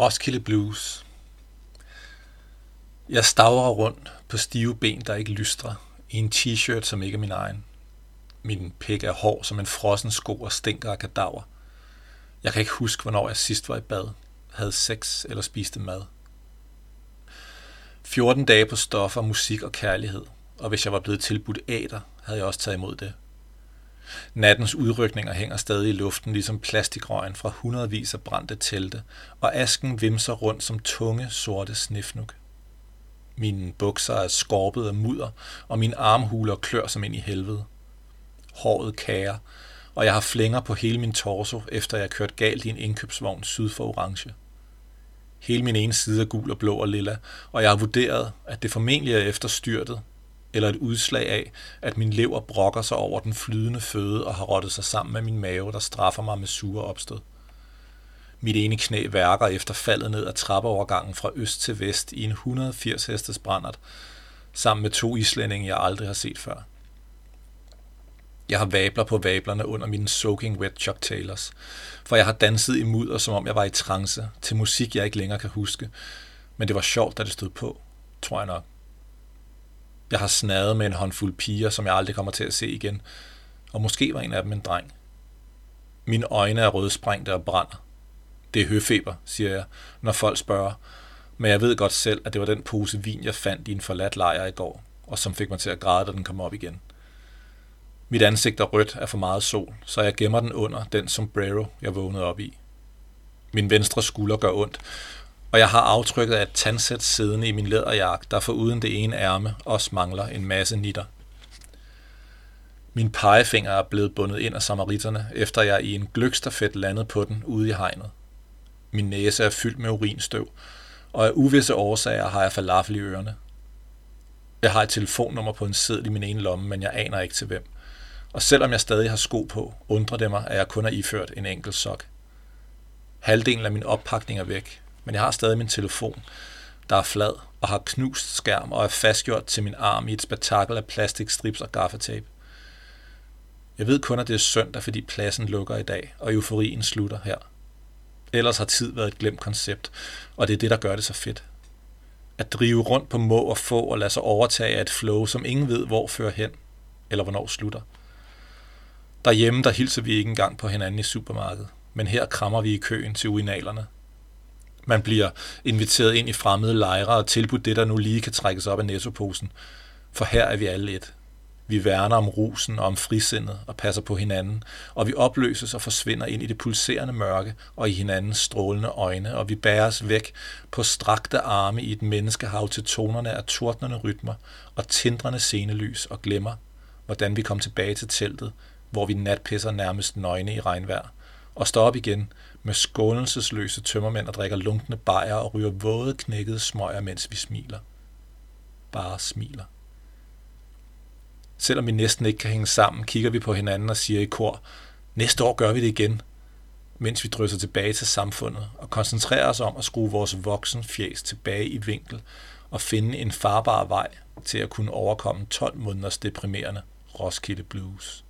Roskilde Blues. Jeg stavrer rundt på stive ben, der ikke lystrer, i en t-shirt, som ikke er min egen. Min pæk er hård som en frossen sko og stinker af kadaver. Jeg kan ikke huske, hvornår jeg sidst var i bad, havde sex eller spiste mad. 14 dage på stoffer, musik og kærlighed, og hvis jeg var blevet tilbudt æder, havde jeg også taget imod det. Nattens udrykninger hænger stadig i luften, ligesom plastikrøgen fra hundredvis af brændte telte, og asken vimser rundt som tunge, sorte snifnuk. Mine bukser er skorpet af mudder, og mine armhuler klør som ind i helvede. Håret kager, og jeg har flænger på hele min torso, efter jeg har kørt galt i en indkøbsvogn syd for Orange. Hele min ene side er gul og blå og lilla, og jeg har vurderet, at det formentlig er efter styrtet, eller et udslag af, at min lever brokker sig over den flydende føde og har rottet sig sammen med min mave, der straffer mig med sure opstød. Mit ene knæ værker efter faldet ned ad trappeovergangen fra øst til vest i en 180 hestes brændert, sammen med to islændinge, jeg aldrig har set før. Jeg har vabler på vablerne under mine soaking wet Chuck Taylors, for jeg har danset i mudder, som om jeg var i trance, til musik, jeg ikke længere kan huske. Men det var sjovt, da det stod på, tror jeg nok. Jeg har snadet med en håndfuld piger, som jeg aldrig kommer til at se igen, og måske var en af dem en dreng. Mine øjne er rødsprængte og brænder. Det er høfeber, siger jeg, når folk spørger, men jeg ved godt selv, at det var den pose vin, jeg fandt i en forladt lejr i går, og som fik mig til at græde, da den kom op igen. Mit ansigt er rødt af for meget sol, så jeg gemmer den under den sombrero, jeg vågnede op i. Min venstre skulder gør ondt, og jeg har aftrykket af et tandsæt siddende i min læderjakke, der for uden det ene ærme også mangler en masse nitter. Min pegefinger er blevet bundet ind af samaritterne, efter jeg i en gløgsterfedt landet på den ude i hegnet. Min næse er fyldt med urinstøv, og af uvisse årsager har jeg falafel i ørerne. Jeg har et telefonnummer på en seddel i min ene lomme, men jeg aner ikke til hvem. Og selvom jeg stadig har sko på, undrer det mig, at jeg kun har iført en enkelt sok. Halvdelen af min oppakning er væk, men jeg har stadig min telefon, der er flad og har knust skærm og er fastgjort til min arm i et spektakel af plastikstrips og gaffatape. Jeg ved kun, at det er søndag, fordi pladsen lukker i dag, og euforien slutter her. Ellers har tid været et glemt koncept, og det er det, der gør det så fedt. At drive rundt på må og få og lade sig overtage af et flow, som ingen ved, hvor fører hen, eller hvornår slutter. Derhjemme, der hilser vi ikke engang på hinanden i supermarkedet, men her krammer vi i køen til urinalerne, man bliver inviteret ind i fremmede lejre og tilbudt det, der nu lige kan trækkes op af nettoposen. For her er vi alle et. Vi værner om rusen og om frisindet og passer på hinanden, og vi opløses og forsvinder ind i det pulserende mørke og i hinandens strålende øjne, og vi bæres væk på strakte arme i et menneskehav til tonerne af tordnende rytmer og tindrende scenelys og glemmer, hvordan vi kom tilbage til teltet, hvor vi natpisser nærmest nøgne i regnvejr, og står op igen med skånelsesløse tømmermænd og drikker lunkne bajer og ryger våde knækkede smøger, mens vi smiler. Bare smiler. Selvom vi næsten ikke kan hænge sammen, kigger vi på hinanden og siger i kor, næste år gør vi det igen, mens vi drysser tilbage til samfundet og koncentrerer os om at skrue vores voksen fjes tilbage i vinkel og finde en farbar vej til at kunne overkomme 12 måneders deprimerende Roskilde Blues.